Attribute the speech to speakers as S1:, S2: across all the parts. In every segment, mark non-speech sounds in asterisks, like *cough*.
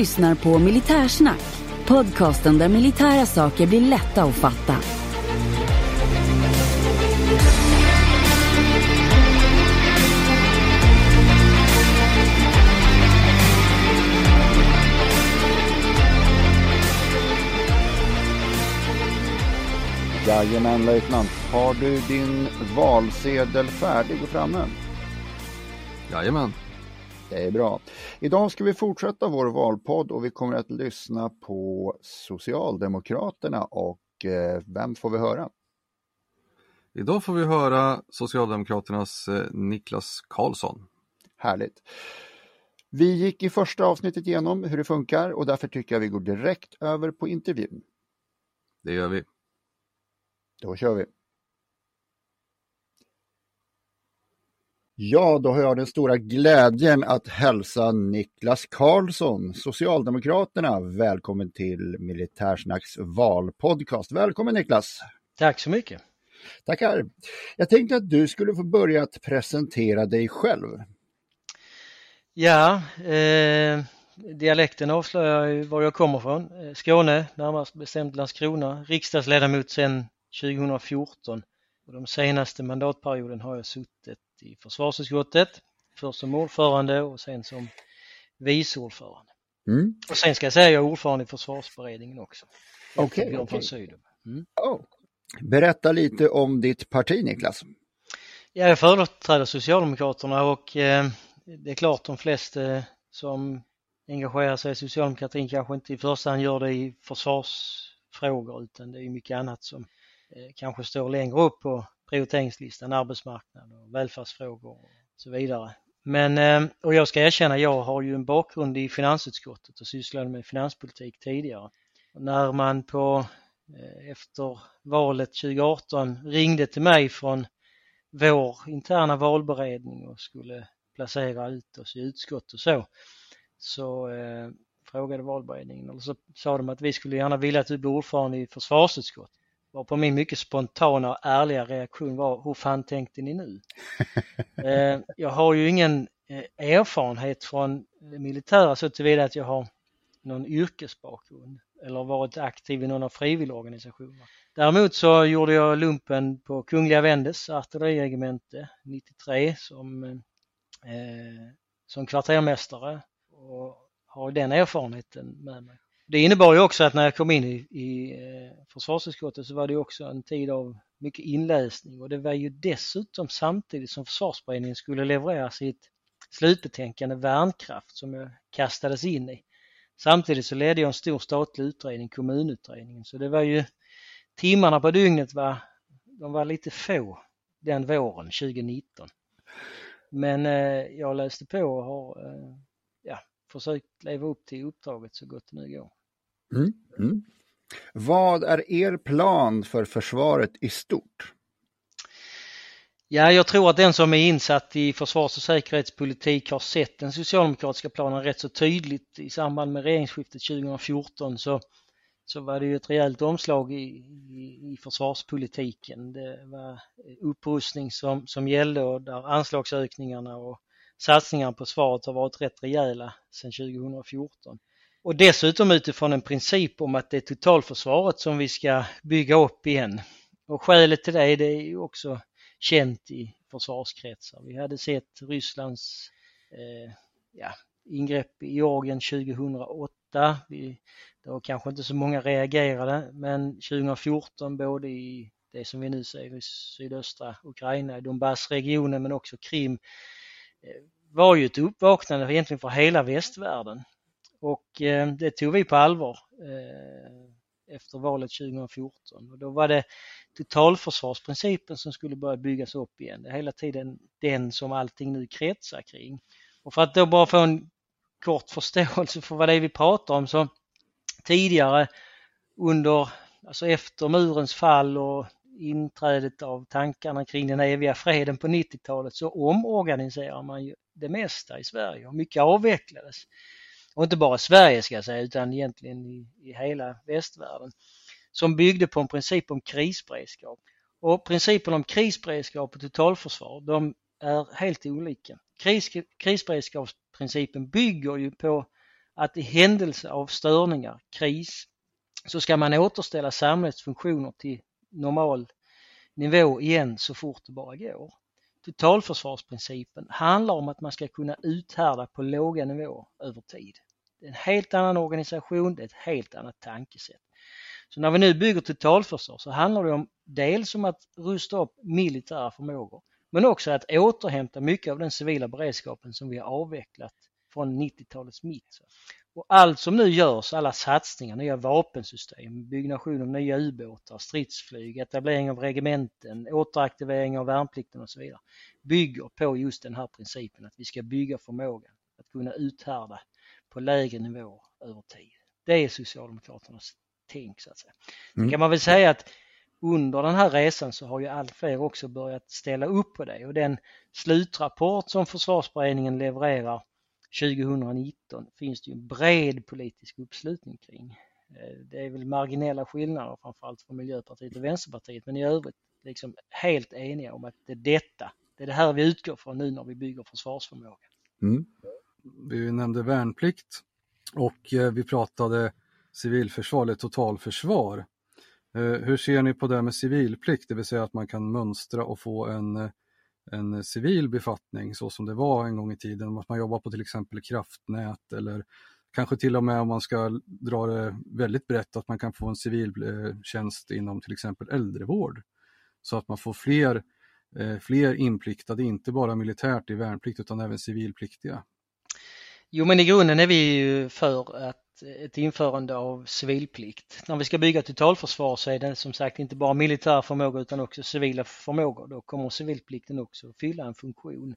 S1: Lyssnar på Militärsnack, podcasten där militära saker blir lätta att fatta.
S2: Jajamän löjtnant. Har du din valsedel färdig och framme?
S3: Jajamän.
S2: Det är bra. Idag ska vi fortsätta vår valpodd och vi kommer att lyssna på Socialdemokraterna och eh, vem får vi höra?
S3: Idag får vi höra Socialdemokraternas eh, Niklas Karlsson.
S2: Härligt. Vi gick i första avsnittet igenom hur det funkar och därför tycker jag vi går direkt över på intervjun.
S3: Det gör vi.
S2: Då kör vi. Ja, då har jag den stora glädjen att hälsa Niklas Karlsson, Socialdemokraterna, välkommen till Militärsnacks valpodcast. Välkommen Niklas!
S4: Tack så mycket!
S2: Tackar! Jag tänkte att du skulle få börja att presentera dig själv.
S4: Ja, eh, dialekten avslöjar ju var jag kommer från. Eh, Skåne, närmast bestämt Landskrona, riksdagsledamot sedan 2014. Och de senaste mandatperioden har jag suttit i försvarsutskottet, först som ordförande och sen som vice ordförande. Mm. Och sen ska jag säga jag är ordförande i försvarsberedningen också.
S2: Okej. Okay, okay. mm. oh. Berätta lite om ditt parti Niklas.
S4: Ja, jag företräder Socialdemokraterna och eh, det är klart de flesta som engagerar sig i socialdemokratin kanske inte i första hand gör det i försvarsfrågor utan det är mycket annat som eh, kanske står längre upp på prioriteringslistan, arbetsmarknad och välfärdsfrågor och så vidare. Men, ehm, och jag ska erkänna, jag har ju en bakgrund i finansutskottet och sysslade med finanspolitik tidigare. Och när man på, eh, efter valet 2018 ringde till mig från vår interna valberedning och skulle placera ut oss i utskott och så, så eh, frågade valberedningen, eller så sa de att vi skulle gärna vilja att du blir ordförande i försvarsutskottet. Varpå min mycket spontana och ärliga reaktion var, hur fan tänkte ni nu? *laughs* eh, jag har ju ingen eh, erfarenhet från militära så tillvida att jag har någon yrkesbakgrund eller varit aktiv i någon av frivilligorganisationerna. Däremot så gjorde jag lumpen på Kungliga Vendes artilleriregemente 93 som, eh, som kvartermästare och har den erfarenheten med mig. Det innebar ju också att när jag kom in i, i eh, försvarsutskottet så var det också en tid av mycket inläsning och det var ju dessutom samtidigt som försvarsberedningen skulle leverera sitt slutbetänkande Värnkraft som jag kastades in i. Samtidigt så ledde jag en stor statlig utredning, kommunutredningen, så det var ju timmarna på dygnet var, de var lite få den våren 2019. Men eh, jag läste på och har eh, ja, försökt leva upp till uppdraget så gott det nu går.
S2: Mm, mm. Vad är er plan för försvaret i stort?
S4: Ja, jag tror att den som är insatt i försvars och säkerhetspolitik har sett den socialdemokratiska planen rätt så tydligt i samband med regeringsskiftet 2014 så, så var det ju ett rejält omslag i, i, i försvarspolitiken. Det var upprustning som, som gällde och där anslagsökningarna och satsningarna på försvaret har varit rätt rejäla sedan 2014. Och dessutom utifrån en princip om att det är totalförsvaret som vi ska bygga upp igen. Och skälet till det, det är ju också känt i försvarskretsar. Vi hade sett Rysslands eh, ja, ingrepp i Georgien 2008. Vi Det var kanske inte så många reagerade men 2014 både i det som vi nu ser i sydöstra Ukraina, i Donbassregionen men också Krim eh, var ju ett uppvaknande egentligen för hela västvärlden. Och eh, det tog vi på allvar eh, efter valet 2014. Och då var det totalförsvarsprincipen som skulle börja byggas upp igen. Det är hela tiden den som allting nu kretsar kring. Och för att då bara få en kort *laughs* förståelse för vad det är vi pratar om så tidigare under, alltså efter murens fall och inträdet av tankarna kring den eviga freden på 90-talet så omorganiserar man ju det mesta i Sverige och mycket avvecklades. Och inte bara Sverige ska jag säga utan egentligen i, i hela västvärlden. Som byggde på en princip om krisberedskap. Och principen om krisberedskap och totalförsvar de är helt olika. Kris, krisberedskapsprincipen bygger ju på att i händelse av störningar, kris, så ska man återställa samhällets funktioner till normal nivå igen så fort det bara går. Totalförsvarsprincipen handlar om att man ska kunna uthärda på låga nivåer över tid. Det är en helt annan organisation, det är ett helt annat tankesätt. Så när vi nu bygger totalförsvar så handlar det om dels om att rusta upp militära förmågor men också att återhämta mycket av den civila beredskapen som vi har avvecklat från 90-talets mitt. Och allt som nu görs, alla satsningar, nya vapensystem, byggnation av nya ubåtar, stridsflyg, etablering av regementen, återaktivering av värnplikten och så vidare, bygger på just den här principen att vi ska bygga förmågan att kunna uthärda på lägre nivåer över tid. Det är Socialdemokraternas tänk så att säga. Mm. Sen kan man väl säga att under den här resan så har ju allt fler också börjat ställa upp på det och den slutrapport som försvarsberedningen levererar 2019 finns det ju en bred politisk uppslutning kring. Eh, det är väl marginella skillnader framförallt från Miljöpartiet och Vänsterpartiet men i övrigt liksom helt eniga om att det är detta, det är det här vi utgår från nu när vi bygger försvarsförmåga. Mm.
S3: Vi nämnde värnplikt och eh, vi pratade civilförsvar eller totalförsvar. Eh, hur ser ni på det med civilplikt, det vill säga att man kan mönstra och få en en civil befattning så som det var en gång i tiden, att man jobbar på till exempel kraftnät eller kanske till och med om man ska dra det väldigt brett att man kan få en civil eh, tjänst inom till exempel äldrevård. Så att man får fler, eh, fler inpliktade, inte bara militärt i värnplikt utan även civilpliktiga.
S4: Jo men i grunden är vi ju för att ett införande av civilplikt. När vi ska bygga totalförsvar så är det som sagt inte bara militär förmåga utan också civila förmågor. Då kommer civilplikten också fylla en funktion.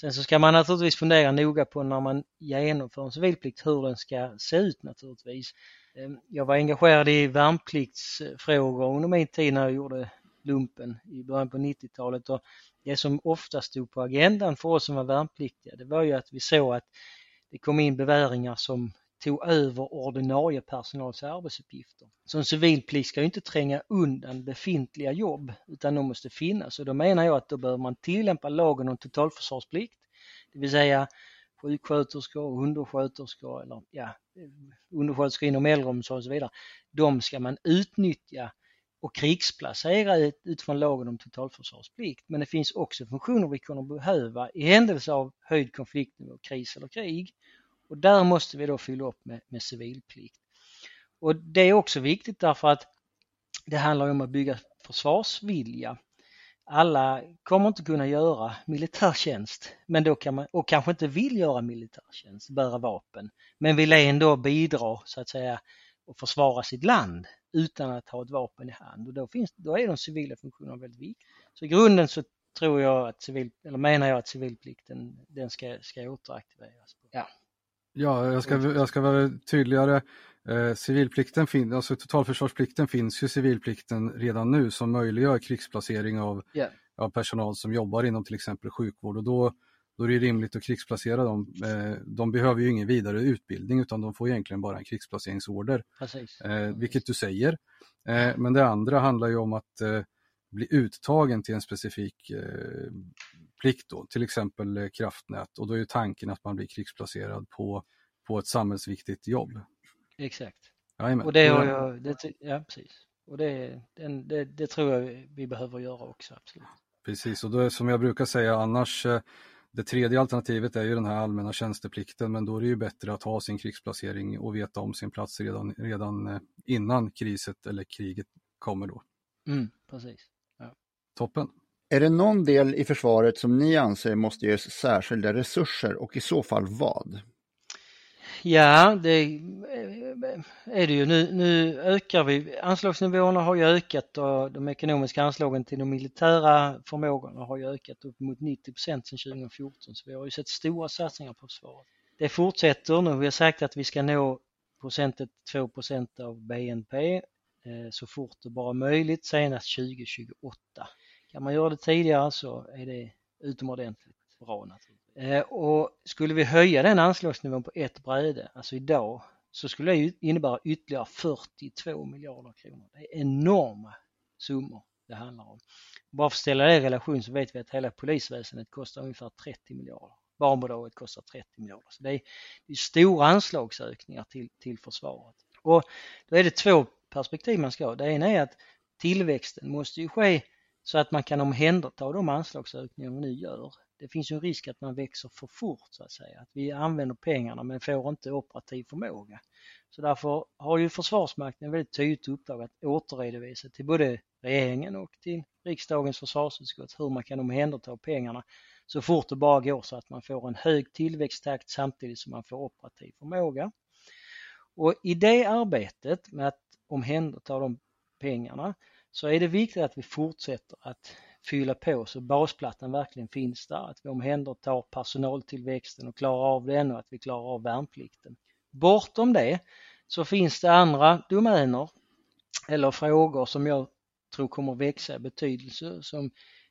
S4: Sen så ska man naturligtvis fundera noga på när man genomför en civilplikt hur den ska se ut naturligtvis. Ehm, jag var engagerad i värnpliktsfrågor under min tid när jag gjorde lumpen i början på 90-talet och det som ofta stod på agendan för oss som var värnpliktiga det var ju att vi såg att det kom in beväringar som tog över ordinarie personals arbetsuppgifter. Så en civilplikt ska ju inte tränga undan befintliga jobb utan de måste finnas och då menar jag att då behöver man tillämpa lagen om totalförsvarsplikt, det vill säga sjuksköterskor undersköterskor eller ja, undersköterskor inom äldreomsorg och så vidare. De ska man utnyttja och krigsplacera utifrån lagen om totalförsvarsplikt. Men det finns också funktioner vi kommer behöva i händelse av höjd konfliktnivå, kris eller krig. Och där måste vi då fylla upp med, med civilplikt. Och det är också viktigt därför att det handlar om att bygga försvarsvilja. Alla kommer inte kunna göra militärtjänst men då kan man, och kanske inte vill göra militärtjänst, bära vapen, men vill ändå bidra så att säga och försvara sitt land utan att ha ett vapen i hand och då, finns, då är de civila funktionerna väldigt viktiga. Så i grunden så tror jag att civil, eller menar jag att civilplikten den ska, ska återaktiveras. Ja.
S3: Ja, jag ska, jag ska vara tydligare. Eh, civilplikten fin, alltså totalförsvarsplikten finns ju civilplikten redan nu som möjliggör krigsplacering av, yeah. av personal som jobbar inom till exempel sjukvård och då, då är det rimligt att krigsplacera dem. Eh, de behöver ju ingen vidare utbildning utan de får egentligen bara en krigsplaceringsorder. Eh, vilket du säger. Men det andra handlar ju om att bli uttagen till en specifik eh, plikt då, till exempel eh, kraftnät och då är tanken att man blir krigsplacerad på, på ett samhällsviktigt jobb.
S4: Exakt. Jajamän. Och det har jag, det, ja precis. Och det, det, det, tror jag vi behöver göra också, absolut.
S3: Precis, och då är, som jag brukar säga annars, eh, Det tredje alternativet är ju den här allmänna tjänsteplikten men då är det ju bättre att ha sin krigsplacering och veta om sin plats redan, redan eh, innan kriset eller kriget kommer då.
S4: Mm, precis. Ja.
S3: Toppen.
S2: Är det någon del i försvaret som ni anser måste ges särskilda resurser och i så fall vad?
S4: Ja, det eh, är det ju. Nu, nu ökar vi. Anslagsnivåerna har ju ökat och de ekonomiska anslagen till de militära förmågorna har ju ökat upp mot 90 sedan 2014. Så vi har ju sett stora satsningar på försvaret. Det fortsätter nu. Vi har sagt att vi ska nå procentet 2 procent av BNP eh, så fort det bara är möjligt senast 2028. Kan man göra det tidigare så är det utomordentligt bra naturligtvis. Eh, och skulle vi höja den anslagsnivån på ett bräde, alltså idag, så skulle det innebära ytterligare 42 miljarder kronor. Det är enorma summor det handlar om. Bara för att ställa det i relation så vet vi att hela polisväsendet kostar ungefär 30 miljarder. Barnbidraget kostar 30 miljarder. Så det är, det är stora anslagsökningar till, till försvaret. Och då är det två perspektiv man ska ha. Det ena är att tillväxten måste ju ske så att man kan omhänderta de anslagsökningar vi nu gör det finns ju en risk att man växer för fort så att säga. Att vi använder pengarna men får inte operativ förmåga. Så därför har ju Försvarsmakten väldigt tydligt uppdrag att återredovisa till både regeringen och till riksdagens försvarsutskott hur man kan omhänderta pengarna så fort det bara går så att man får en hög tillväxttakt samtidigt som man får operativ förmåga. Och i det arbetet med att omhänderta de pengarna så är det viktigt att vi fortsätter att fylla på så basplattan verkligen finns där, att vi omhändertar personaltillväxten och klarar av den och att vi klarar av värnplikten. Bortom det så finns det andra domäner eller frågor som jag tror kommer växa i betydelse som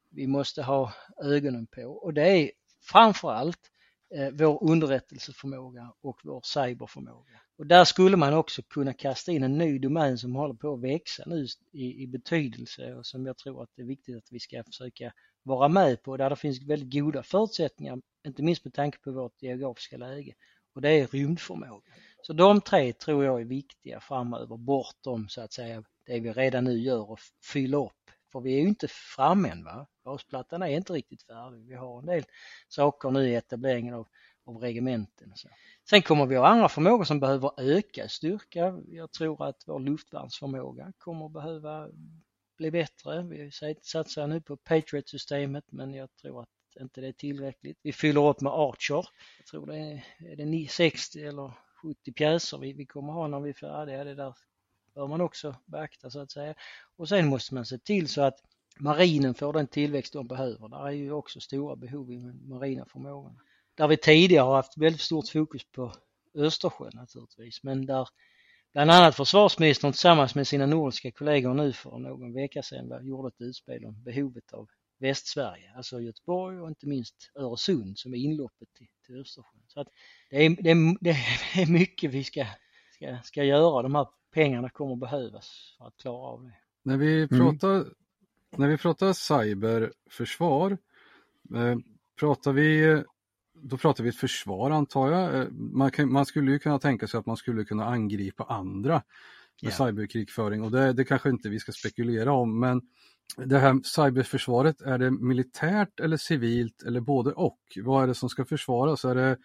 S4: vi måste ha ögonen på och det är framförallt Eh, vår underrättelseförmåga och vår cyberförmåga. Och där skulle man också kunna kasta in en ny domän som håller på att växa nu i, i betydelse och som jag tror att det är viktigt att vi ska försöka vara med på där det finns väldigt goda förutsättningar, inte minst med tanke på vårt geografiska läge och det är rymdförmåga. Så de tre tror jag är viktiga framöver bortom så att säga det vi redan nu gör och fylla upp. För vi är ju inte framme än va? Basplattan är inte riktigt färdig. Vi har en del saker nu i etableringen av, av regementen. Så. Sen kommer vi ha andra förmågor som behöver öka i styrka. Jag tror att vår luftvärnsförmåga kommer behöva bli bättre. Vi satsar nu på Patriot-systemet men jag tror att inte det är tillräckligt. Vi fyller upp med Archer. Jag tror det är, är det 60 eller 70 pjäser vi, vi kommer ha när vi är färdiga. Det där bör man också beakta så att säga. Och sen måste man se till så att marinen får den tillväxt de behöver. Där är ju också stora behov i marina förmågan. där vi tidigare har haft väldigt stort fokus på Östersjön naturligtvis, men där bland annat försvarsministern tillsammans med sina nordiska kollegor nu för någon vecka sedan gjorde ett utspel om behovet av Västsverige, alltså Göteborg och inte minst Öresund som är inloppet till, till Östersjön. Så att det, är, det, är, det är mycket vi ska, ska, ska göra, de här pengarna kommer behövas för att klara av det.
S3: När vi mm. pratar, mm. när vi pratar cyberförsvar, eh, pratar vi då pratar vi ett försvar antar jag. Eh, man, kan, man, skulle ju kunna tänka sig att man skulle kunna angripa andra med yeah. cyberkrigföring och det, det kanske inte vi ska spekulera om men det här cyberförsvaret, är det militärt eller civilt eller både och? Vad är det som ska försvaras? Är det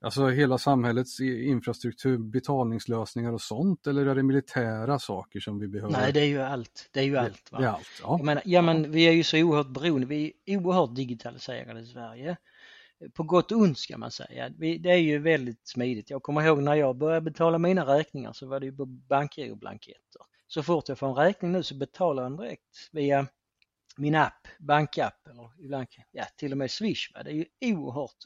S3: alltså hela samhällets infrastruktur, betalningslösningar och sånt eller är det militära saker som vi behöver?
S4: Nej, det är ju allt. Det är ju allt. Va?
S3: Det är allt ja.
S4: Menar, ja, men vi är ju så oerhört beroende. Vi är oerhört digitaliserade i Sverige på gott och ont ska man säga. Det är ju väldigt smidigt. Jag kommer ihåg när jag började betala mina räkningar så var det ju på bankgiroblanketter. Så fort jag får en räkning nu så betalar jag den direkt via min app, bankapp eller ibland ja, till och med Swish. Va? Det är ju oerhört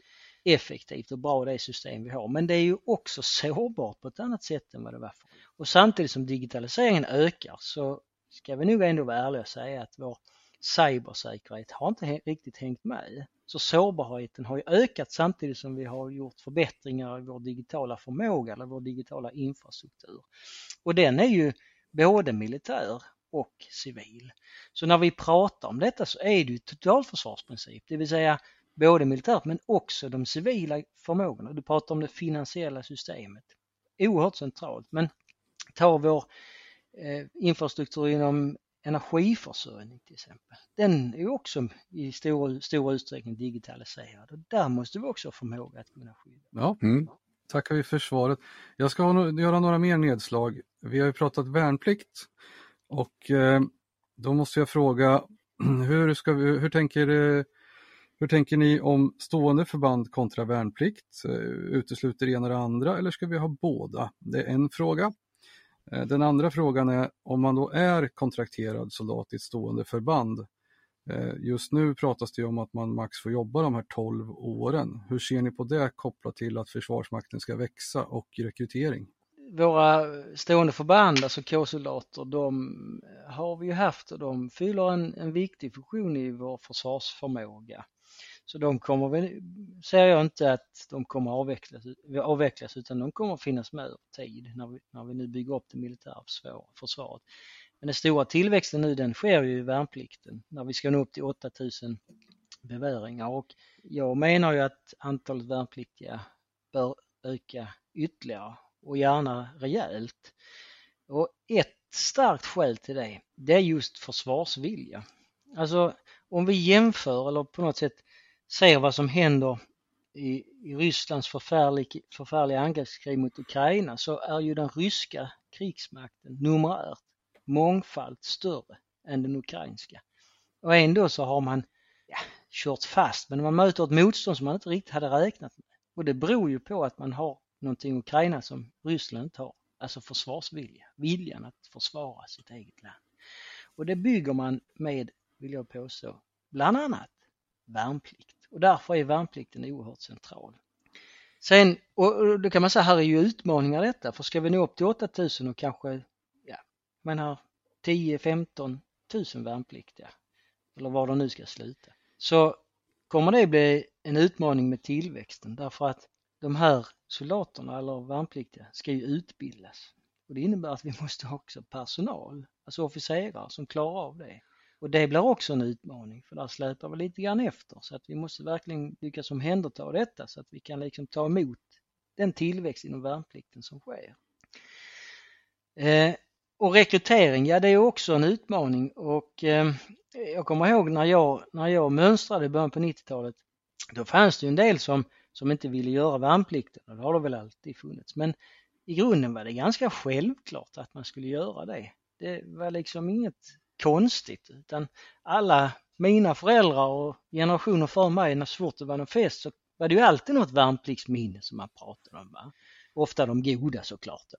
S4: effektivt och bra det system vi har. Men det är ju också sårbart på ett annat sätt än vad det var förr. Och samtidigt som digitaliseringen ökar så ska vi nog ändå vara ärliga och säga att vår cybersäkerhet har inte riktigt hängt med. Så sårbarheten har ju ökat samtidigt som vi har gjort förbättringar i vår digitala förmåga eller vår digitala infrastruktur. Och den är ju både militär och civil. Så när vi pratar om detta så är det ju totalförsvarsprincip, det vill säga både militärt men också de civila förmågorna. Du pratar om det finansiella systemet. Oerhört centralt men ta vår eh, infrastruktur inom energiförsörjning till exempel. Den är också i stor, stor utsträckning digitaliserad och där måste vi också ha förmåga att kunna skydda.
S3: Ja, mm. tackar vi för svaret. Jag ska göra några mer nedslag. Vi har ju pratat värnplikt och eh, då måste jag fråga *clears throat* hur, ska vi, hur, tänker, eh, hur tänker ni om stående förband kontra värnplikt? Eh, utesluter det ena det andra eller ska vi ha båda? Det är en fråga. Eh, den andra frågan är om man då är kontrakterad soldat i ett stående förband. Eh, just nu pratas det om att man max får jobba de här 12 åren. Hur ser ni på det kopplat till att Försvarsmakten ska växa och rekrytering?
S4: Våra stående förband, alltså K-soldater, de har vi ju haft och de fyller en, en viktig funktion i vår försvarsförmåga. Så de kommer väl ser jag inte att de kommer avvecklas, avvecklas utan de kommer finnas med över tid när vi, när vi nu bygger upp det militära försvaret. Men den stora tillväxten nu den sker ju i värnplikten när vi ska nå upp till 8000 beväringar och jag menar ju att antalet värnpliktiga bör öka ytterligare och gärna rejält. Och ett starkt skäl till det, det är just försvarsvilja. Alltså om vi jämför eller på något sätt ser vad som händer i, i Rysslands förfärlig, förfärliga angreppskrig mot Ukraina så är ju den ryska krigsmakten numerärt mångfalt större än den ukrainska. Och ändå så har man ja, kört fast men man möter ett motstånd som man inte riktigt hade räknat med. Och det beror ju på att man har någonting i Ukraina som Ryssland inte har, alltså försvarsvilja, viljan att försvara sitt eget land. Och det bygger man med, vill jag påstå, bland annat värnplikt och därför är värnplikten oerhört central. Sen, och då kan man säga här är ju utmaningar detta, för ska vi nå upp till 8000 och kanske, ja, man har 10-15 000 värnpliktiga, eller var de nu ska sluta, så kommer det bli en utmaning med tillväxten därför att de här soldaterna eller värnpliktiga ska ju utbildas. Och det innebär att vi måste också personal, alltså officerare som klarar av det. Och det blir också en utmaning för där släpar vi lite grann efter så att vi måste verkligen lyckas omhänderta detta så att vi kan liksom ta emot den tillväxt inom värnplikten som sker. Eh, och rekrytering, ja det är också en utmaning och eh, jag kommer ihåg när jag, när jag mönstrade i början på 90-talet då fanns det ju en del som, som inte ville göra värnplikten och det har det väl alltid funnits men i grunden var det ganska självklart att man skulle göra det. Det var liksom inget konstigt utan alla mina föräldrar och generationer för mig när så fort det var någon fest så var det ju alltid något värnpliktsminne som man pratade om. Va? Ofta de goda såklart. Då.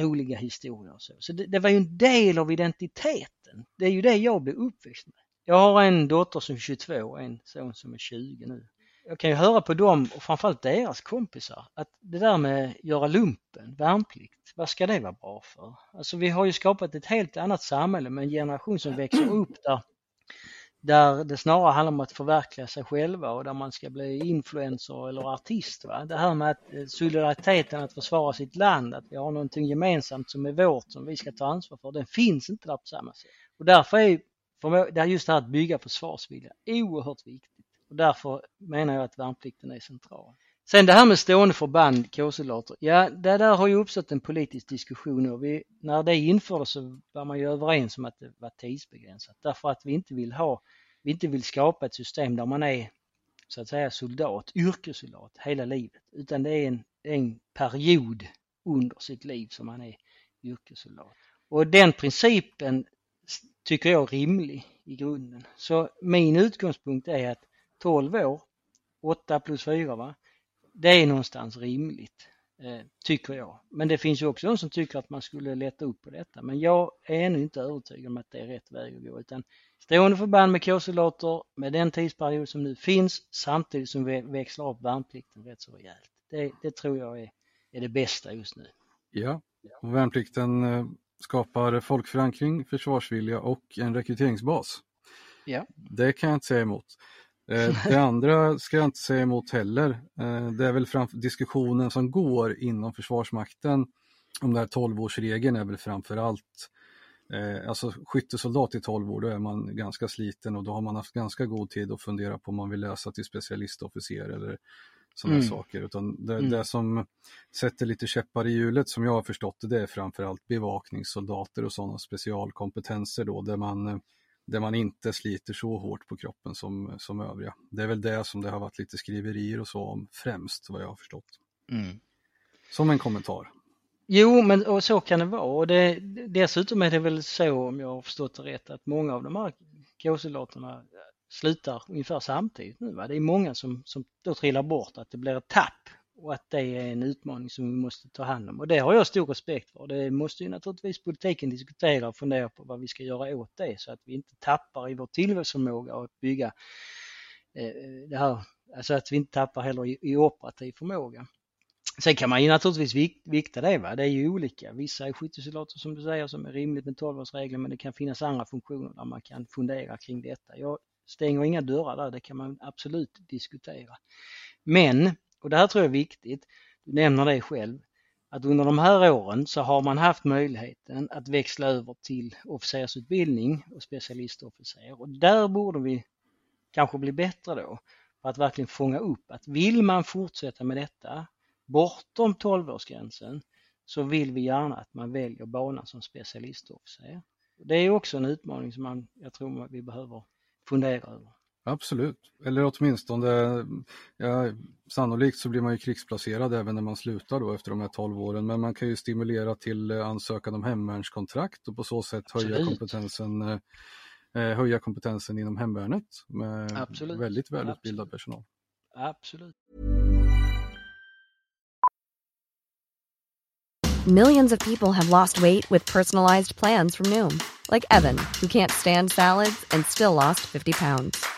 S4: Roliga historier och så. Så det, det, var ju en del av identiteten. Det är ju det jag blev uppväxt med. Jag har en dotter som är 22 och en son som är 20 nu jag kan ju höra på dem och framförallt deras kompisar att det där med göra lumpen, värnplikt, vad ska det vara bra för? Alltså vi har ju skapat ett helt annat samhälle med en generation som växer upp där, där det snarare handlar om att förverkliga sig själva och där man ska bli influencer eller artist. Va? Det här med att eh, solidariteten att försvara sitt land, att vi har någonting gemensamt som är vårt som vi ska ta ansvar för, den finns inte där på samma sätt. Och därför är just det här att bygga försvarsvilja oerhört viktigt. Och därför menar jag att värnplikten är central. Sen det här med stående förband, K-soldater. Ja, det där har ju uppstått en politisk diskussion och vi, när det infördes så var man ju överens om att det var tidsbegränsat därför att vi inte vill ha, vi inte vill skapa ett system där man är så att säga soldat, yrkessoldat hela livet utan det är en, en period under sitt liv som man är yrkessoldat. Och den principen tycker jag är rimlig i grunden. Så min utgångspunkt är att 12 år, 8 plus 4 va, det är någonstans rimligt, eh, tycker jag. Men det finns ju också de som tycker att man skulle lätta upp på detta. Men jag är ännu inte övertygad om att det är rätt väg att gå. Utan stående förband med K-soldater med den tidsperiod som nu finns samtidigt som vi växlar upp värnplikten rätt så rejält. Det, det tror jag är, är det bästa just nu.
S3: Ja, och värnplikten eh, skapar folkförankring, försvarsvilja och en rekryteringsbas. Ja. Det kan jag inte säga emot. Eh, det *laughs* andra ska jag inte säga emot heller. Eh, det är väl framför diskussionen som går inom Försvarsmakten om den här 12-årsregeln är väl framför allt eh, Alltså skyttesoldat i 12 år, då är man ganska sliten och då har man haft ganska god tid att fundera på om man vill läsa till specialistofficer eller sådana mm. saker. Utan det, mm. det, som sätter lite käppar i hjulet som jag har förstått det, det är framförallt bevakningssoldater och sådana specialkompetenser då där man, där man inte sliter så hårt på kroppen som, som övriga. Det är väl det som det har varit lite skriverier och så om främst vad jag har förstått. Mm. Som en kommentar.
S4: Jo, men och så kan det vara. Och det, dessutom är det väl så, om jag har förstått det rätt, att många av de här K-soldaterna slutar ungefär samtidigt nu. Va? Det är många som, som då trillar bort, att det blir ett tapp och att det är en utmaning som vi måste ta hand om. Och det har jag stor respekt för. Det måste ju naturligtvis politiken diskutera och fundera på vad vi ska göra åt det så att vi inte tappar i vår tillväxtförmåga och att bygga eh, det här, alltså att vi inte tappar heller i, i operativ förmåga. Sen kan man ju naturligtvis vikta det, va? det är ju olika. Vissa är skyttesoldater som du säger som är rimligt med 12-årsregeln men det kan finnas andra funktioner där man kan fundera kring detta. Jag stänger inga dörrar där, det kan man absolut diskutera. Men, och det här tror jag är viktigt, du nämner det själv, att under de här åren så har man haft möjligheten att växla över till officersutbildning och specialistofficer och där borde vi kanske bli bättre då på att verkligen fånga upp att vill man fortsätta med detta bortom 12-årsgränsen så vill vi gärna att man väljer banan som specialistofficer. Det är också en utmaning som man, jag tror vi behöver fundera över.
S3: Absolut, eller åtminstone, ja, sannolikt så blir man ju krigsplacerad även när man slutar då efter de här 12 åren, men man kan ju stimulera till ansökan om hemvärnskontrakt och på så sätt höja kompetensen, eh, eh, höja kompetensen inom hemvärnet med Absolut. väldigt välutbildad Absolut. personal.
S4: Absolut.
S5: Millions of people have lost weight with personalized plans from Noom. Like Evan, who can't stand salads and still lost 50 pounds.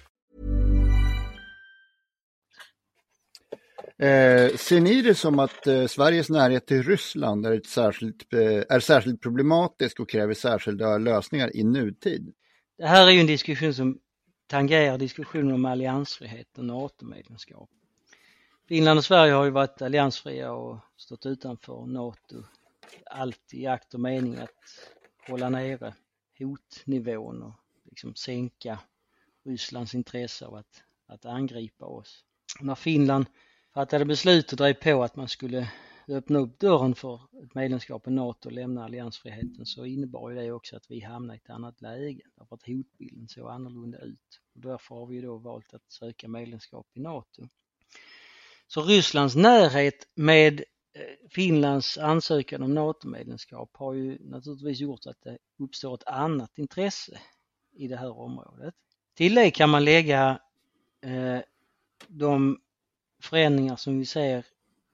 S2: Eh, ser ni det som att eh, Sveriges närhet till Ryssland är, ett särskilt, eh, är särskilt problematisk och kräver särskilda lösningar i nutid?
S4: Det här är ju en diskussion som tangerar diskussionen om alliansfrihet och NATO-medlemskap. Finland och Sverige har ju varit alliansfria och stått utanför NATO. Allt i akt och mening att hålla nere hotnivån och liksom sänka Rysslands intresse av att, att angripa oss. När Finland fattade beslut och drev på att man skulle öppna upp dörren för ett medlemskap i NATO och lämna alliansfriheten så innebar ju det också att vi hamnade i ett annat läge därför att hotbilden såg annorlunda ut. Och därför har vi då valt att söka medlemskap i NATO. Så Rysslands närhet med eh, Finlands ansökan om NATO-medlemskap har ju naturligtvis gjort att det uppstår ett annat intresse i det här området. Till det kan man lägga eh, de förändringar som vi ser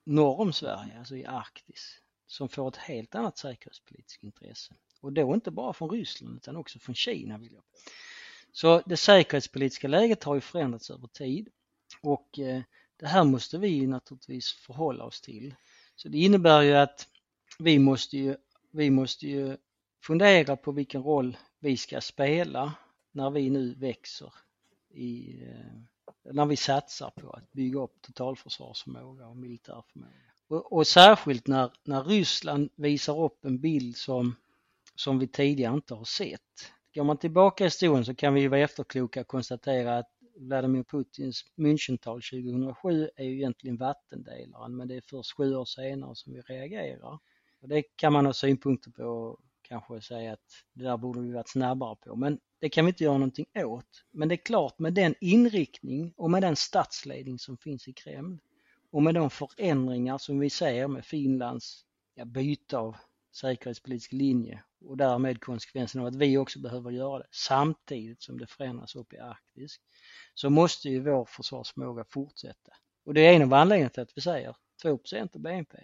S4: norr om Sverige, alltså i Arktis, som får ett helt annat säkerhetspolitiskt intresse. Och då inte bara från Ryssland utan också från Kina. Vill jag. Så det säkerhetspolitiska läget har ju förändrats över tid och eh, det här måste vi naturligtvis förhålla oss till. Så det innebär ju att vi måste ju, vi måste ju fundera på vilken roll vi ska spela när vi nu växer i eh, när vi satsar på att bygga upp totalförsvarsförmåga och militär förmåga. Och, och särskilt när, när Ryssland visar upp en bild som, som vi tidigare inte har sett. Går man tillbaka i historien så kan vi ju vara efterkloka och konstatera att Vladimir Putins Münchental 2007 är ju egentligen vattendelaren men det är först sju år senare som vi reagerar. Och det kan man ha synpunkter på kanske säga att det där borde vi varit snabbare på. Men det kan vi inte göra någonting åt. Men det är klart med den inriktning och med den statsledning som finns i Kreml och med de förändringar som vi ser med Finlands ja, byte av säkerhetspolitisk linje och därmed konsekvensen av att vi också behöver göra det samtidigt som det förändras upp i Arktis så måste ju vår försvarsförmåga fortsätta. Och det är en av anledningarna till att vi säger 2 av BNP.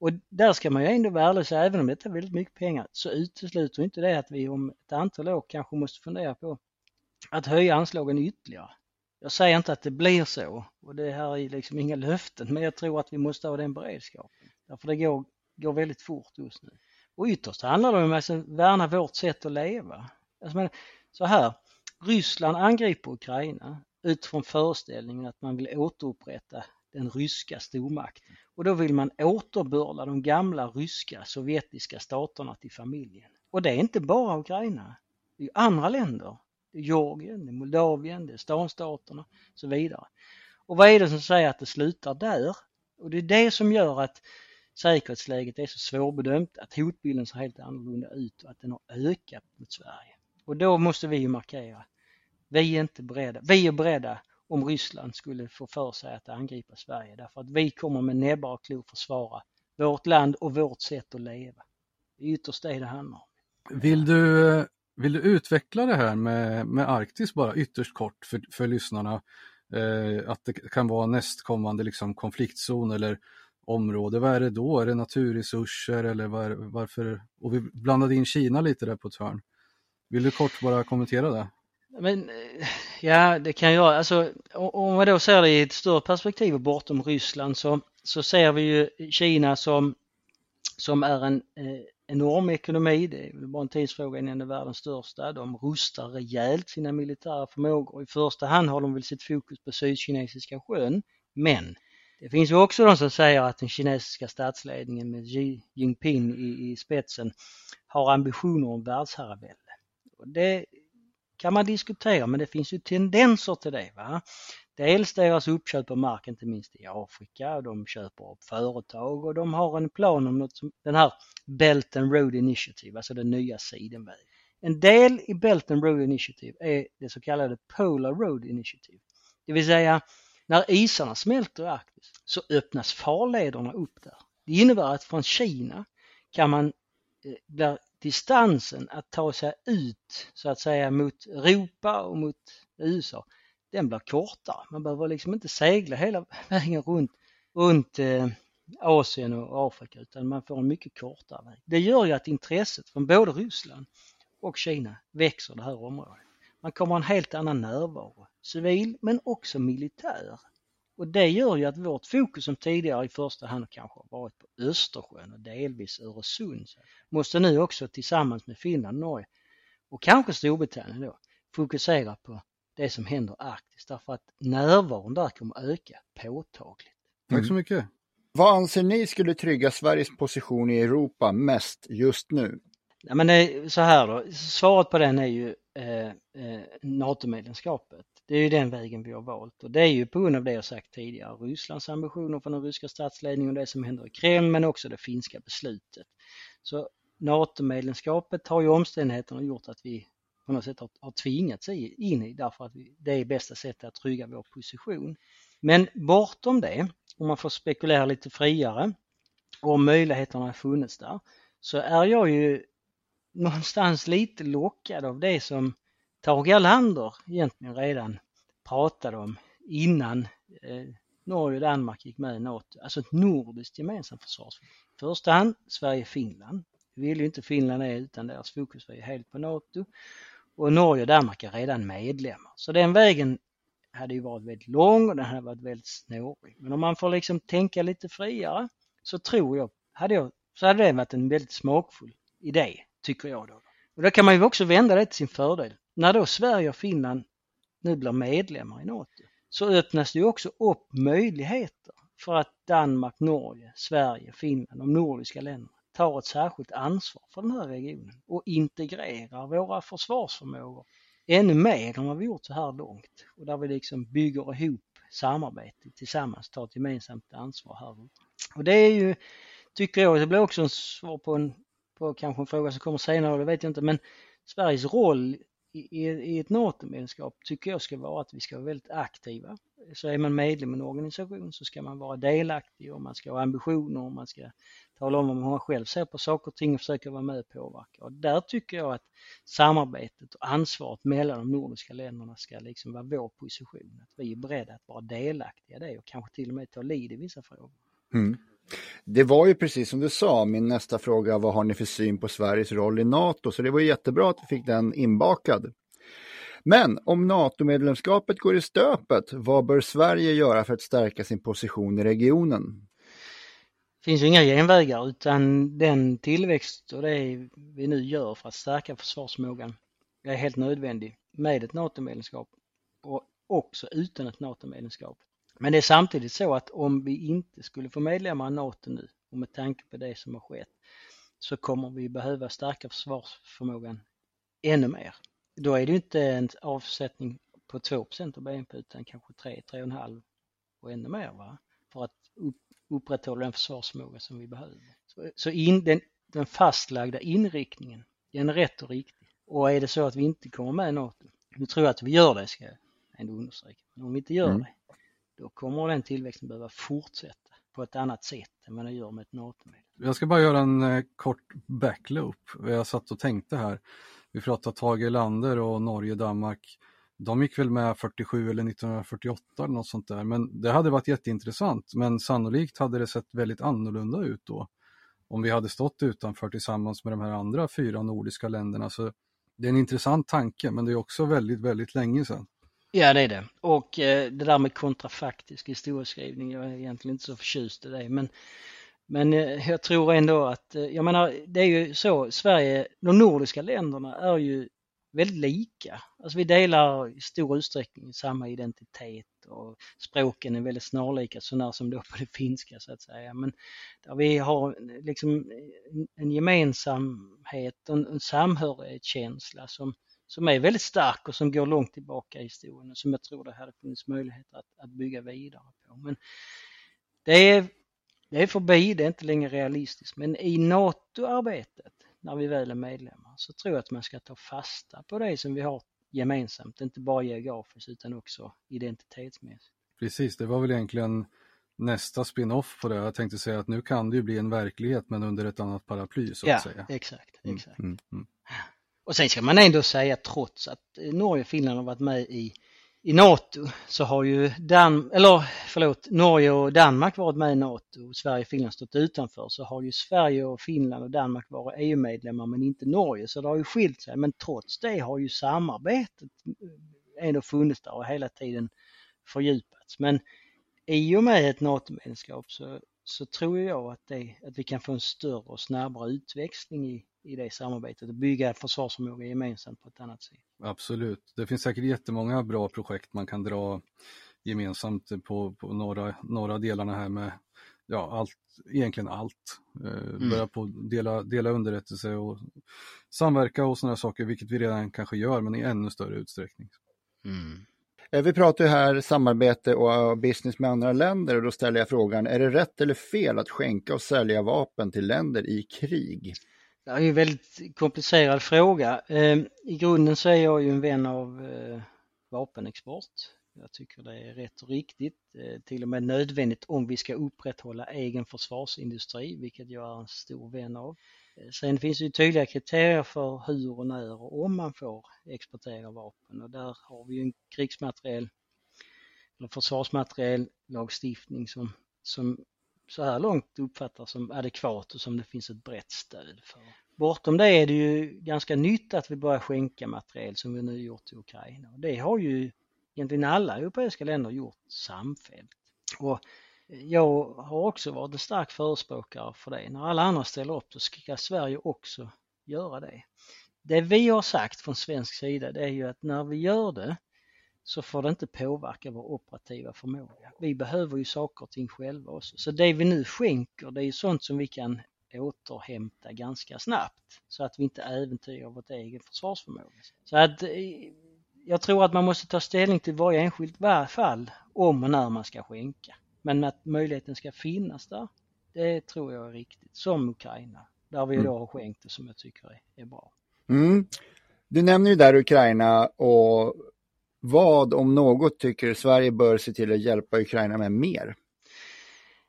S4: Och där ska man ju ändå vara ärlig så även om det är väldigt mycket pengar, så utesluter inte det att vi om ett antal år kanske måste fundera på att höja anslagen ytterligare. Jag säger inte att det blir så och det här är liksom inga löften, men jag tror att vi måste ha den beredskapen. Därför det går, går väldigt fort just nu. Och ytterst handlar det om att värna vårt sätt att leva. Alltså, men, så här, Ryssland angriper Ukraina utifrån föreställningen att man vill återupprätta den ryska stormakten. Och då vill man återbörda de gamla ryska sovjetiska staterna till familjen. Och det är inte bara Ukraina, det är andra länder. Det är Georgien, det är Moldavien, det är stanstaterna och så vidare. Och vad är det som säger att det slutar där? Och det är det som gör att säkerhetsläget är så svårbedömt, att hotbilden ser helt annorlunda ut och att den har ökat mot Sverige. Och då måste vi ju markera, vi är inte beredda, vi är beredda om Ryssland skulle få för sig att angripa Sverige därför att vi kommer med näbbar och klor försvara vårt land och vårt sätt att leva. Det är ytterst det det handlar om.
S3: Vill du, vill du utveckla det här med, med Arktis bara ytterst kort för, för lyssnarna? Eh, att det kan vara nästkommande liksom, konfliktzon eller område. Vad är det då? Är det naturresurser eller var, varför? Och vi blandade in Kina lite där på ett hörn. Vill du kort bara kommentera det?
S4: Men, eh, ja, det kan jag. Alltså, om man då ser det i ett större perspektiv bortom Ryssland så, så ser vi ju Kina som, som är en eh, enorm ekonomi. Det är bara en tidsfråga innan det är världens största. De rustar rejält sina militära förmågor. I första hand har de väl sitt fokus på Sydkinesiska sjön. Men det finns ju också de som säger att den kinesiska statsledningen med Xi Jinping i, i spetsen har ambitioner om världsherravälde. Det kan man diskutera men det finns ju tendenser till det. Va? Dels deras uppköp av mark, inte minst i Afrika, de köper upp företag och de har en plan om något som, den här Belt and Road Initiative, alltså den nya sidenvägen. En del i Belt and Road Initiative är det så kallade Polar Road Initiative. Det vill säga när isarna smälter i Arktis så öppnas farlederna upp där. Det innebär att från Kina kan man Eh, där distansen att ta sig ut så att säga mot Europa och mot USA, den blir kortare. Man behöver liksom inte segla hela *laughs* vägen runt, runt eh, Asien och Afrika utan man får en mycket kortare väg. Det gör ju att intresset från både Ryssland och Kina växer det här området. Man kommer en helt annan närvaro, civil men också militär. Och det gör ju att vårt fokus som tidigare i första hand kanske har varit på Östersjön och delvis Öresund måste nu också tillsammans med Finland, Norge och kanske Storbritannien då fokusera på det som händer i Arktis därför att närvaron där kommer öka påtagligt.
S3: Tack så mycket.
S2: Vad anser ni skulle trygga Sveriges position i Europa mest just nu?
S4: Ja, men det, så här då, svaret på den är ju eh, eh, NATO-medlemskapet. Det är ju den vägen vi har valt och det är ju på grund av det jag sagt tidigare, Rysslands ambitioner för den ryska statsledningen och det som händer i Kreml men också det finska beslutet. Så NATO-medlemskapet har ju omständigheterna gjort att vi på något sätt har, har tvingats in i därför att det är bästa sättet att trygga vår position. Men bortom det, om man får spekulera lite friare och om möjligheterna har funnits där, så är jag ju någonstans lite lockad av det som Tage Erlander egentligen redan pratade om innan eh, Norge och Danmark gick med i NATO, alltså ett nordiskt gemensamt försvar. I första hand Sverige-Finland. Vi vill ju inte Finland är utan deras fokus var ju helt på NATO. Och Norge och Danmark är redan medlemmar. Så den vägen hade ju varit väldigt lång och den hade varit väldigt snårig. Men om man får liksom tänka lite friare så tror jag, hade jag så hade det varit en väldigt smakfull idé, tycker jag då. Och då kan man ju också vända det till sin fördel. När då Sverige och Finland nu blir medlemmar i NATO så öppnas det ju också upp möjligheter för att Danmark, Norge, Sverige, Finland, de nordiska länderna tar ett särskilt ansvar för den här regionen och integrerar våra försvarsförmågor ännu mer än vad vi gjort så här långt och där vi liksom bygger ihop samarbete tillsammans, tar ett gemensamt ansvar här. Och det är ju, tycker jag, det blir också en svar på en på kanske en fråga som kommer senare, det vet jag inte, men Sveriges roll i, i ett NATO-medlemskap tycker jag ska vara att vi ska vara väldigt aktiva. Så är man medlem i en organisation så ska man vara delaktig och man ska ha ambitioner och man ska tala om vad man själv ser på saker och ting och försöka vara med och påverka. Och där tycker jag att samarbetet och ansvaret mellan de nordiska länderna ska liksom vara vår position. Att vi är beredda att vara delaktiga i det och kanske till och med ta lid i vissa frågor.
S2: Mm. Det var ju precis som du sa, min nästa fråga, vad har ni för syn på Sveriges roll i NATO? Så det var jättebra att vi fick den inbakad. Men om NATO-medlemskapet går i stöpet, vad bör Sverige göra för att stärka sin position i regionen?
S4: Det finns ju inga genvägar utan den tillväxt och det vi nu gör för att stärka försvarsförmågan är helt nödvändig med ett NATO-medlemskap och också utan ett NATO-medlemskap. Men det är samtidigt så att om vi inte skulle få medlemmar i NATO nu och med tanke på det som har skett så kommer vi behöva stärka försvarsförmågan ännu mer. Då är det inte en avsättning på 2% av BNP utan kanske 3, 3,5 och ännu mer va? för att upp, upprätthålla den försvarsförmåga som vi behöver. Så, in, den, den fastlagda inriktningen, den är rätt och riktig. Och är det så att vi inte kommer med i NATO, nu tror jag att vi gör det ska jag ändå understreika, men om vi inte gör mm. det då kommer den tillväxten behöva fortsätta på ett annat sätt än vad den gör med ett NATO-medel.
S3: Jag ska bara göra en eh, kort backloop. Jag satt och tänkte här. Vi pratade Tage Lander och Norge, Danmark. De gick väl med 47 eller 1948 eller något sånt där. Men det hade varit jätteintressant. Men sannolikt hade det sett väldigt annorlunda ut då. Om vi hade stått utanför tillsammans med de här andra fyra nordiska länderna. Så det är en intressant tanke men det är också väldigt, väldigt länge sedan.
S4: Ja det är det. Och eh, det där med kontrafaktisk historieskrivning, jag är egentligen inte så förtjust i det. Men, men eh, jag tror ändå att, eh, jag menar det är ju så, Sverige, de nordiska länderna är ju väldigt lika. Alltså vi delar i stor utsträckning samma identitet och språken är väldigt snarlika sånär som då på det finska så att säga. Men där vi har liksom en gemensamhet och en samhörighetskänsla som, som är väldigt stark och som går långt tillbaka i historien och som jag tror det hade funnits möjlighet att, att bygga vidare på. Men det är, det är förbi, det är inte längre realistiskt, men i NATO-arbetet när vi väl är medlemmar så tror jag att man ska ta fasta på det som vi har gemensamt, inte bara geografiskt utan också identitetsmässigt.
S3: Precis, det var väl egentligen nästa spin-off på det. Jag tänkte säga att nu kan det ju bli en verklighet men under ett annat paraply så att
S4: ja,
S3: säga.
S4: Exakt, mm, exakt. Mm, mm, mm. Och sen ska man ändå säga trots att eh, Norge och Finland har varit med i, i NATO så har ju Dan, eller förlåt, Norge och Danmark varit med i NATO och Sverige och Finland stått utanför så har ju Sverige och Finland och Danmark varit EU-medlemmar men inte Norge så det har ju skilt sig men trots det har ju samarbetet eh, ändå funnits där och hela tiden fördjupats. Men i och med ett NATO-medlemskap så, så tror jag att, det, att vi kan få en större och snabbare utväxling i, i det samarbetet och bygga försvarsförmåga gemensamt på ett annat sätt.
S3: Absolut, det finns säkert jättemånga bra projekt man kan dra gemensamt på, på norra, norra delarna här med ja, allt, egentligen allt. Eh, mm. Börja på dela, dela underrättelse och samverka och sådana saker, vilket vi redan kanske gör, men i ännu större utsträckning.
S2: Mm. Eh, vi pratar ju här samarbete och business med andra länder och då ställer jag frågan, är det rätt eller fel att skänka och sälja vapen till länder i krig?
S4: Det är en väldigt komplicerad fråga. Ehm, I grunden så är jag ju en vän av eh, vapenexport. Jag tycker det är rätt och riktigt, eh, till och med nödvändigt om vi ska upprätthålla egen försvarsindustri, vilket jag är en stor vän av. Eh, sen finns det ju tydliga kriterier för hur och när och om man får exportera vapen och där har vi ju en krigsmateriel eller försvarsmateriellagstiftning som, som så här långt uppfattas som adekvat och som det finns ett brett stöd för. Bortom det är det ju ganska nytt att vi börjar skänka materiel som vi nu gjort till Ukraina. Det har ju egentligen alla europeiska länder gjort samfällt. Och jag har också varit en stark förespråkare för det. När alla andra ställer upp så ska Sverige också göra det. Det vi har sagt från svensk sida det är ju att när vi gör det så får det inte påverka vår operativa förmåga. Vi behöver ju saker och ting själva också. Så det vi nu skänker det är sånt som vi kan återhämta ganska snabbt så att vi inte äventyrar vårt egen försvarsförmåga. Så att eh, jag tror att man måste ta ställning till varje enskilt fall om och när man ska skänka. Men att möjligheten ska finnas där, det tror jag är riktigt. Som Ukraina, där vi mm. då har skänkt det som jag tycker är, är bra.
S2: Mm. Du nämner ju där Ukraina och vad om något tycker Sverige bör se till att hjälpa Ukraina med mer?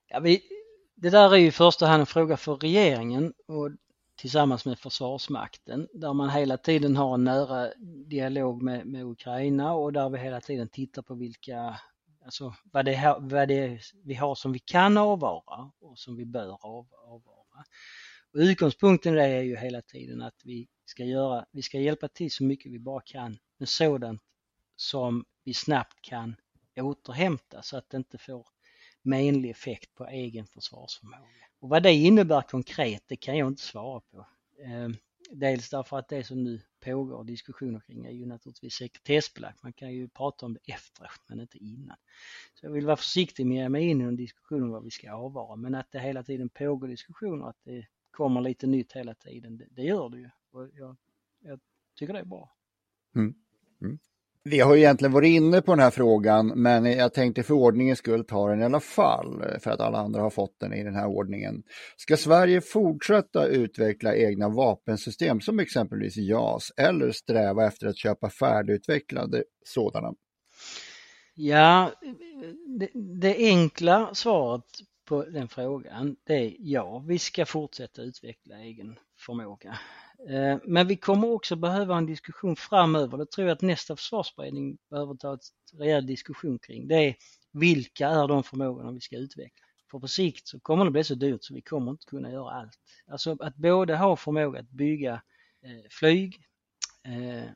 S4: Ja, vi, det där är ju i första hand en fråga för regeringen och tillsammans med Försvarsmakten där man hela tiden har en nära dialog med, med Ukraina och där vi hela tiden tittar på vilka, alltså vad det, vad det är vi har som vi kan avvara och som vi bör av, avvara. Och utgångspunkten är ju hela tiden att vi ska göra, vi ska hjälpa till så mycket vi bara kan med sådant som vi snabbt kan återhämta så att det inte får menlig effekt på egen försvarsförmåga. Och vad det innebär konkret, det kan jag inte svara på. Ehm, dels därför att det som nu pågår diskussioner kring är ju naturligtvis sekretessbelagt. Man kan ju prata om det efteråt men inte innan. Så jag vill vara försiktig med att ge mig in i en diskussion om vad vi ska avvara men att det hela tiden pågår diskussioner, att det kommer lite nytt hela tiden, det, det gör det ju. Och jag, jag tycker det är bra.
S2: Mm. Mm. Vi har ju egentligen varit inne på den här frågan, men jag tänkte för ordningens skull ta den i alla fall, för att alla andra har fått den i den här ordningen. Ska Sverige fortsätta utveckla egna vapensystem som exempelvis JAS eller sträva efter att köpa färdigutvecklade sådana?
S4: Ja, det, det enkla svaret på den frågan det är ja, vi ska fortsätta utveckla egen förmåga. Eh, men vi kommer också behöva en diskussion framöver, det tror jag att nästa försvarsberedning behöver ta en rejäl diskussion kring. Det är vilka är de förmågorna vi ska utveckla? För på sikt så kommer det bli så dyrt så vi kommer inte kunna göra allt. Alltså att både ha förmåga att bygga eh, flyg, eh,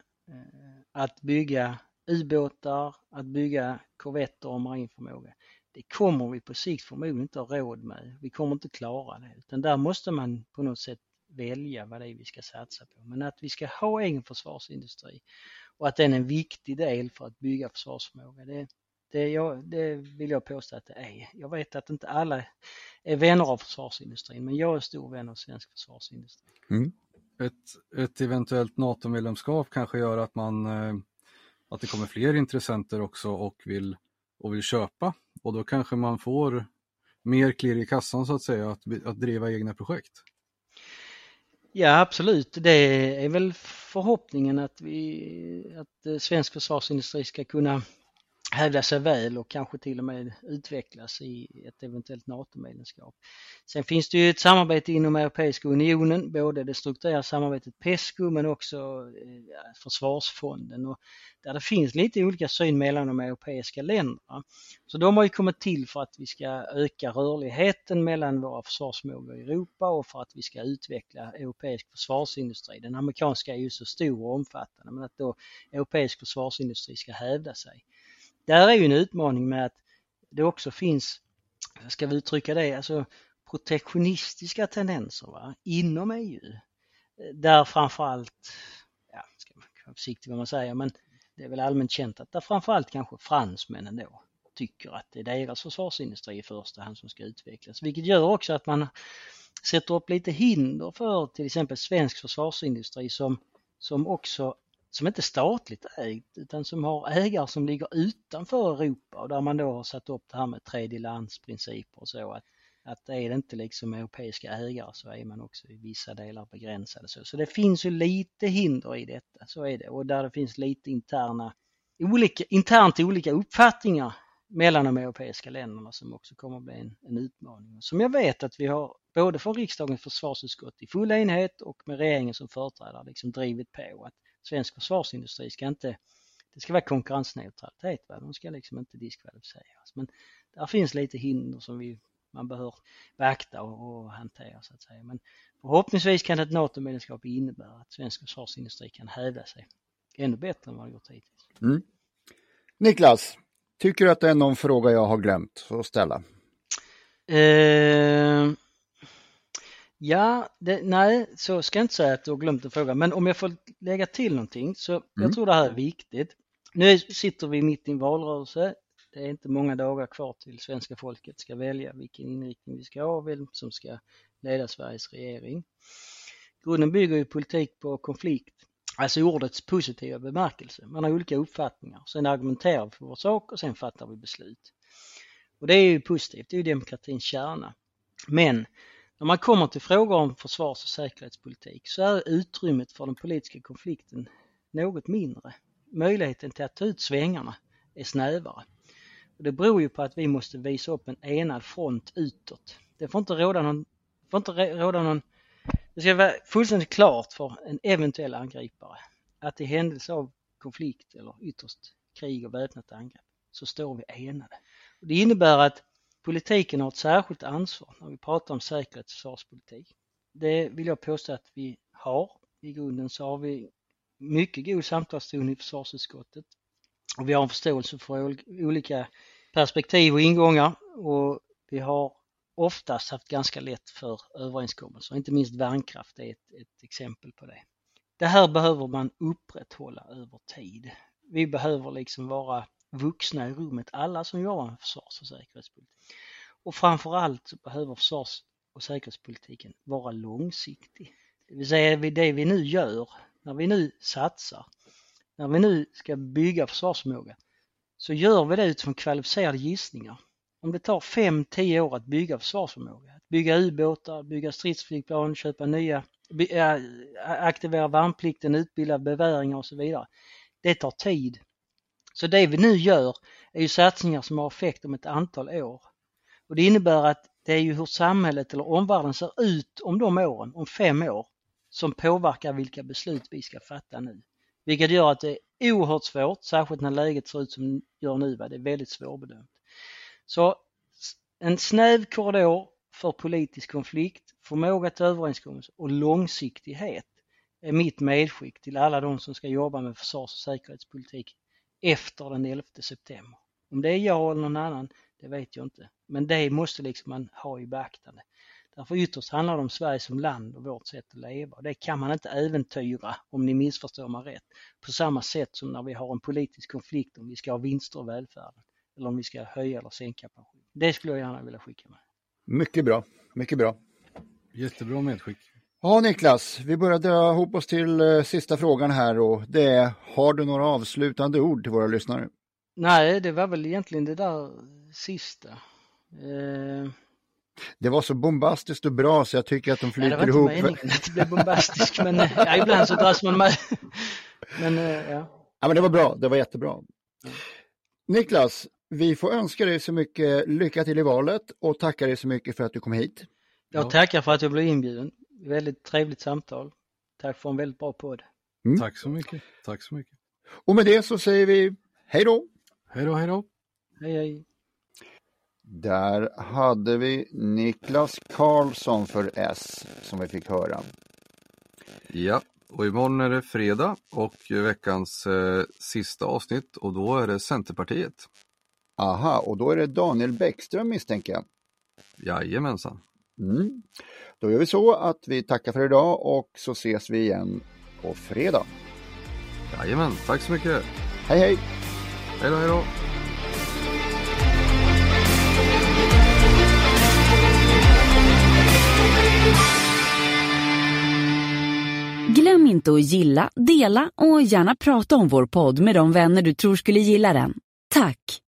S4: att bygga ubåtar, att bygga korvetter och marinförmåga. Det kommer vi på sikt förmodligen inte ha råd med. Vi kommer inte klara det. Utan där måste man på något sätt välja vad det är vi ska satsa på. Men att vi ska ha egen försvarsindustri och att den är en viktig del för att bygga försvarsförmåga, det, det, jag, det vill jag påstå att det är. Jag vet att inte alla är vänner av försvarsindustrin, men jag är stor vän av svensk försvarsindustri.
S3: Mm. Ett, ett eventuellt NATO-medlemskap kanske gör att man eh, att det kommer fler intressenter också och vill, och vill köpa och då kanske man får mer klirr i kassan så att säga att, att driva egna projekt.
S4: Ja absolut, det är väl förhoppningen att, vi, att eh, svensk försvarsindustri ska kunna hävda sig väl och kanske till och med utvecklas i ett eventuellt NATO-medlemskap. Sen finns det ju ett samarbete inom Europeiska unionen, både det strukturerade samarbetet PESCO men också eh, försvarsfonden och där det finns lite olika syn mellan de europeiska länderna. Så de har ju kommit till för att vi ska öka rörligheten mellan våra försvarsförmågor i Europa och för att vi ska utveckla europeisk försvarsindustri. Den amerikanska är ju så stor och omfattande men att då europeisk försvarsindustri ska hävda sig. Där är ju en utmaning med att det också finns, ska vi uttrycka det, alltså protektionistiska tendenser va? inom EU. Där framförallt, ja, ska man vara försiktig vad man säger, men det är väl allmänt känt att där framförallt kanske fransmännen då tycker att det är deras försvarsindustri i första hand som ska utvecklas. Vilket gör också att man sätter upp lite hinder för till exempel svensk försvarsindustri som, som också som inte är statligt ägt utan som har ägare som ligger utanför Europa och där man då har satt upp det här med tredjelandsprinciper och så att, att är det inte liksom europeiska ägare så är man också i vissa delar begränsade. Så, så det finns ju lite hinder i detta, så är det och där det finns lite interna, olika, internt olika uppfattningar mellan de europeiska länderna som också kommer att bli en, en utmaning. Som jag vet att vi har både från riksdagens försvarsutskott i full enhet och med regeringen som företrädare liksom drivit på att svensk försvarsindustri ska inte, det ska vara konkurrensneutralitet, va? de ska liksom inte diskvalificeras. Men där finns lite hinder som vi, man behöver beakta och, och hantera så att säga. Men förhoppningsvis kan ett NATO-medlemskap innebära att svensk försvarsindustri kan hävda sig ännu bättre än vad det gjort hittills.
S2: Mm. Niklas, tycker du att det är någon fråga jag har glömt att ställa?
S4: Eh, Ja, det, nej, så ska jag inte säga att du har glömt en fråga, men om jag får lägga till någonting så mm. jag tror det här är viktigt. Nu sitter vi mitt i en valrörelse. Det är inte många dagar kvar till svenska folket ska välja vilken inriktning vi ska ha, vem som ska leda Sveriges regering. Grunden bygger ju politik på konflikt, alltså ordets positiva bemärkelse. Man har olika uppfattningar, sen argumenterar vi för vår sak och sen fattar vi beslut. Och det är ju positivt, det är ju demokratins kärna. Men när man kommer till frågor om försvars och säkerhetspolitik så är utrymmet för den politiska konflikten något mindre. Möjligheten till att ta ut svängarna är snävare. Det beror ju på att vi måste visa upp en enad front utåt. Det får inte råda någon, får inte råda någon det ska vara fullständigt klart för en eventuell angripare att i händelse av konflikt eller ytterst krig och väpnat angrepp så står vi enade. Det innebär att politiken har ett särskilt ansvar när vi pratar om säkerhets och försvarspolitik. Det vill jag påstå att vi har. I grunden så har vi mycket god samtalston i försvarsutskottet och vi har en förståelse för olika perspektiv och ingångar och vi har oftast haft ganska lätt för överenskommelser, inte minst värnkraft är ett, ett exempel på det. Det här behöver man upprätthålla över tid. Vi behöver liksom vara vuxna i rummet, alla som jobbar med försvars och säkerhetspolitik. Och framförallt så behöver försvars och säkerhetspolitiken vara långsiktig. Det vill säga det vi nu gör, när vi nu satsar, när vi nu ska bygga försvarsförmåga, så gör vi det utifrån kvalificerade gissningar. Om det tar 5-10 år att bygga försvarsförmåga, att bygga ubåtar, bygga stridsflygplan, köpa nya, aktivera värnplikten, utbilda beväringar och så vidare. Det tar tid. Så det vi nu gör är ju satsningar som har effekt om ett antal år. Och det innebär att det är ju hur samhället eller omvärlden ser ut om de åren, om fem år, som påverkar vilka beslut vi ska fatta nu. Vilket gör att det är oerhört svårt, särskilt när läget ser ut som det gör nu, det är väldigt svårbedömt. Så en snäv korridor för politisk konflikt, förmåga till överenskommelse och långsiktighet är mitt medskick till alla de som ska jobba med försvars och säkerhetspolitik efter den 11 september. Om det är jag eller någon annan, det vet jag inte. Men det måste liksom man ha i beaktande. Därför ytterst handlar det om Sverige som land och vårt sätt att leva. Det kan man inte äventyra, om ni missförstår mig rätt, på samma sätt som när vi har en politisk konflikt om vi ska ha vinster i välfärden eller om vi ska höja eller sänka pension. Det skulle jag gärna vilja skicka med.
S2: Mycket bra, mycket bra.
S6: Jättebra medskick.
S2: Ja Niklas, vi börjar dra ihop oss till uh, sista frågan här och det är, har du några avslutande ord till våra lyssnare?
S4: Nej, det var väl egentligen det där sista. Uh...
S2: Det var så bombastiskt och bra så jag tycker att de flyter ihop.
S4: Det var inte meningen att det blev bombastiskt men ja, ibland så dras man med. Men uh, ja.
S2: Ja men det var bra, det var jättebra. Mm. Niklas, vi får önska dig så mycket lycka till i valet och tacka dig så mycket för att du kom hit.
S4: Jag tackar för att jag blev inbjuden. Väldigt trevligt samtal. Tack för en väldigt bra podd.
S6: Mm. Tack så mycket. Tack så mycket.
S2: Och med det så säger vi hej då.
S6: Hej då, hej då.
S4: Hej, hej.
S2: Där hade vi Niklas Karlsson för S som vi fick höra.
S3: Ja, och imorgon är det fredag och veckans eh, sista avsnitt och då är det Centerpartiet.
S2: Aha, och då är det Daniel Bäckström misstänker jag.
S3: Jajamensan.
S2: Mm. Då gör vi så att vi tackar för idag och så ses vi igen på fredag.
S3: Jajamän, tack så mycket.
S2: Hej hej!
S3: Hej då, hej då!
S1: Glöm inte att gilla, dela och gärna prata om vår podd med de vänner du tror skulle gilla den. Tack!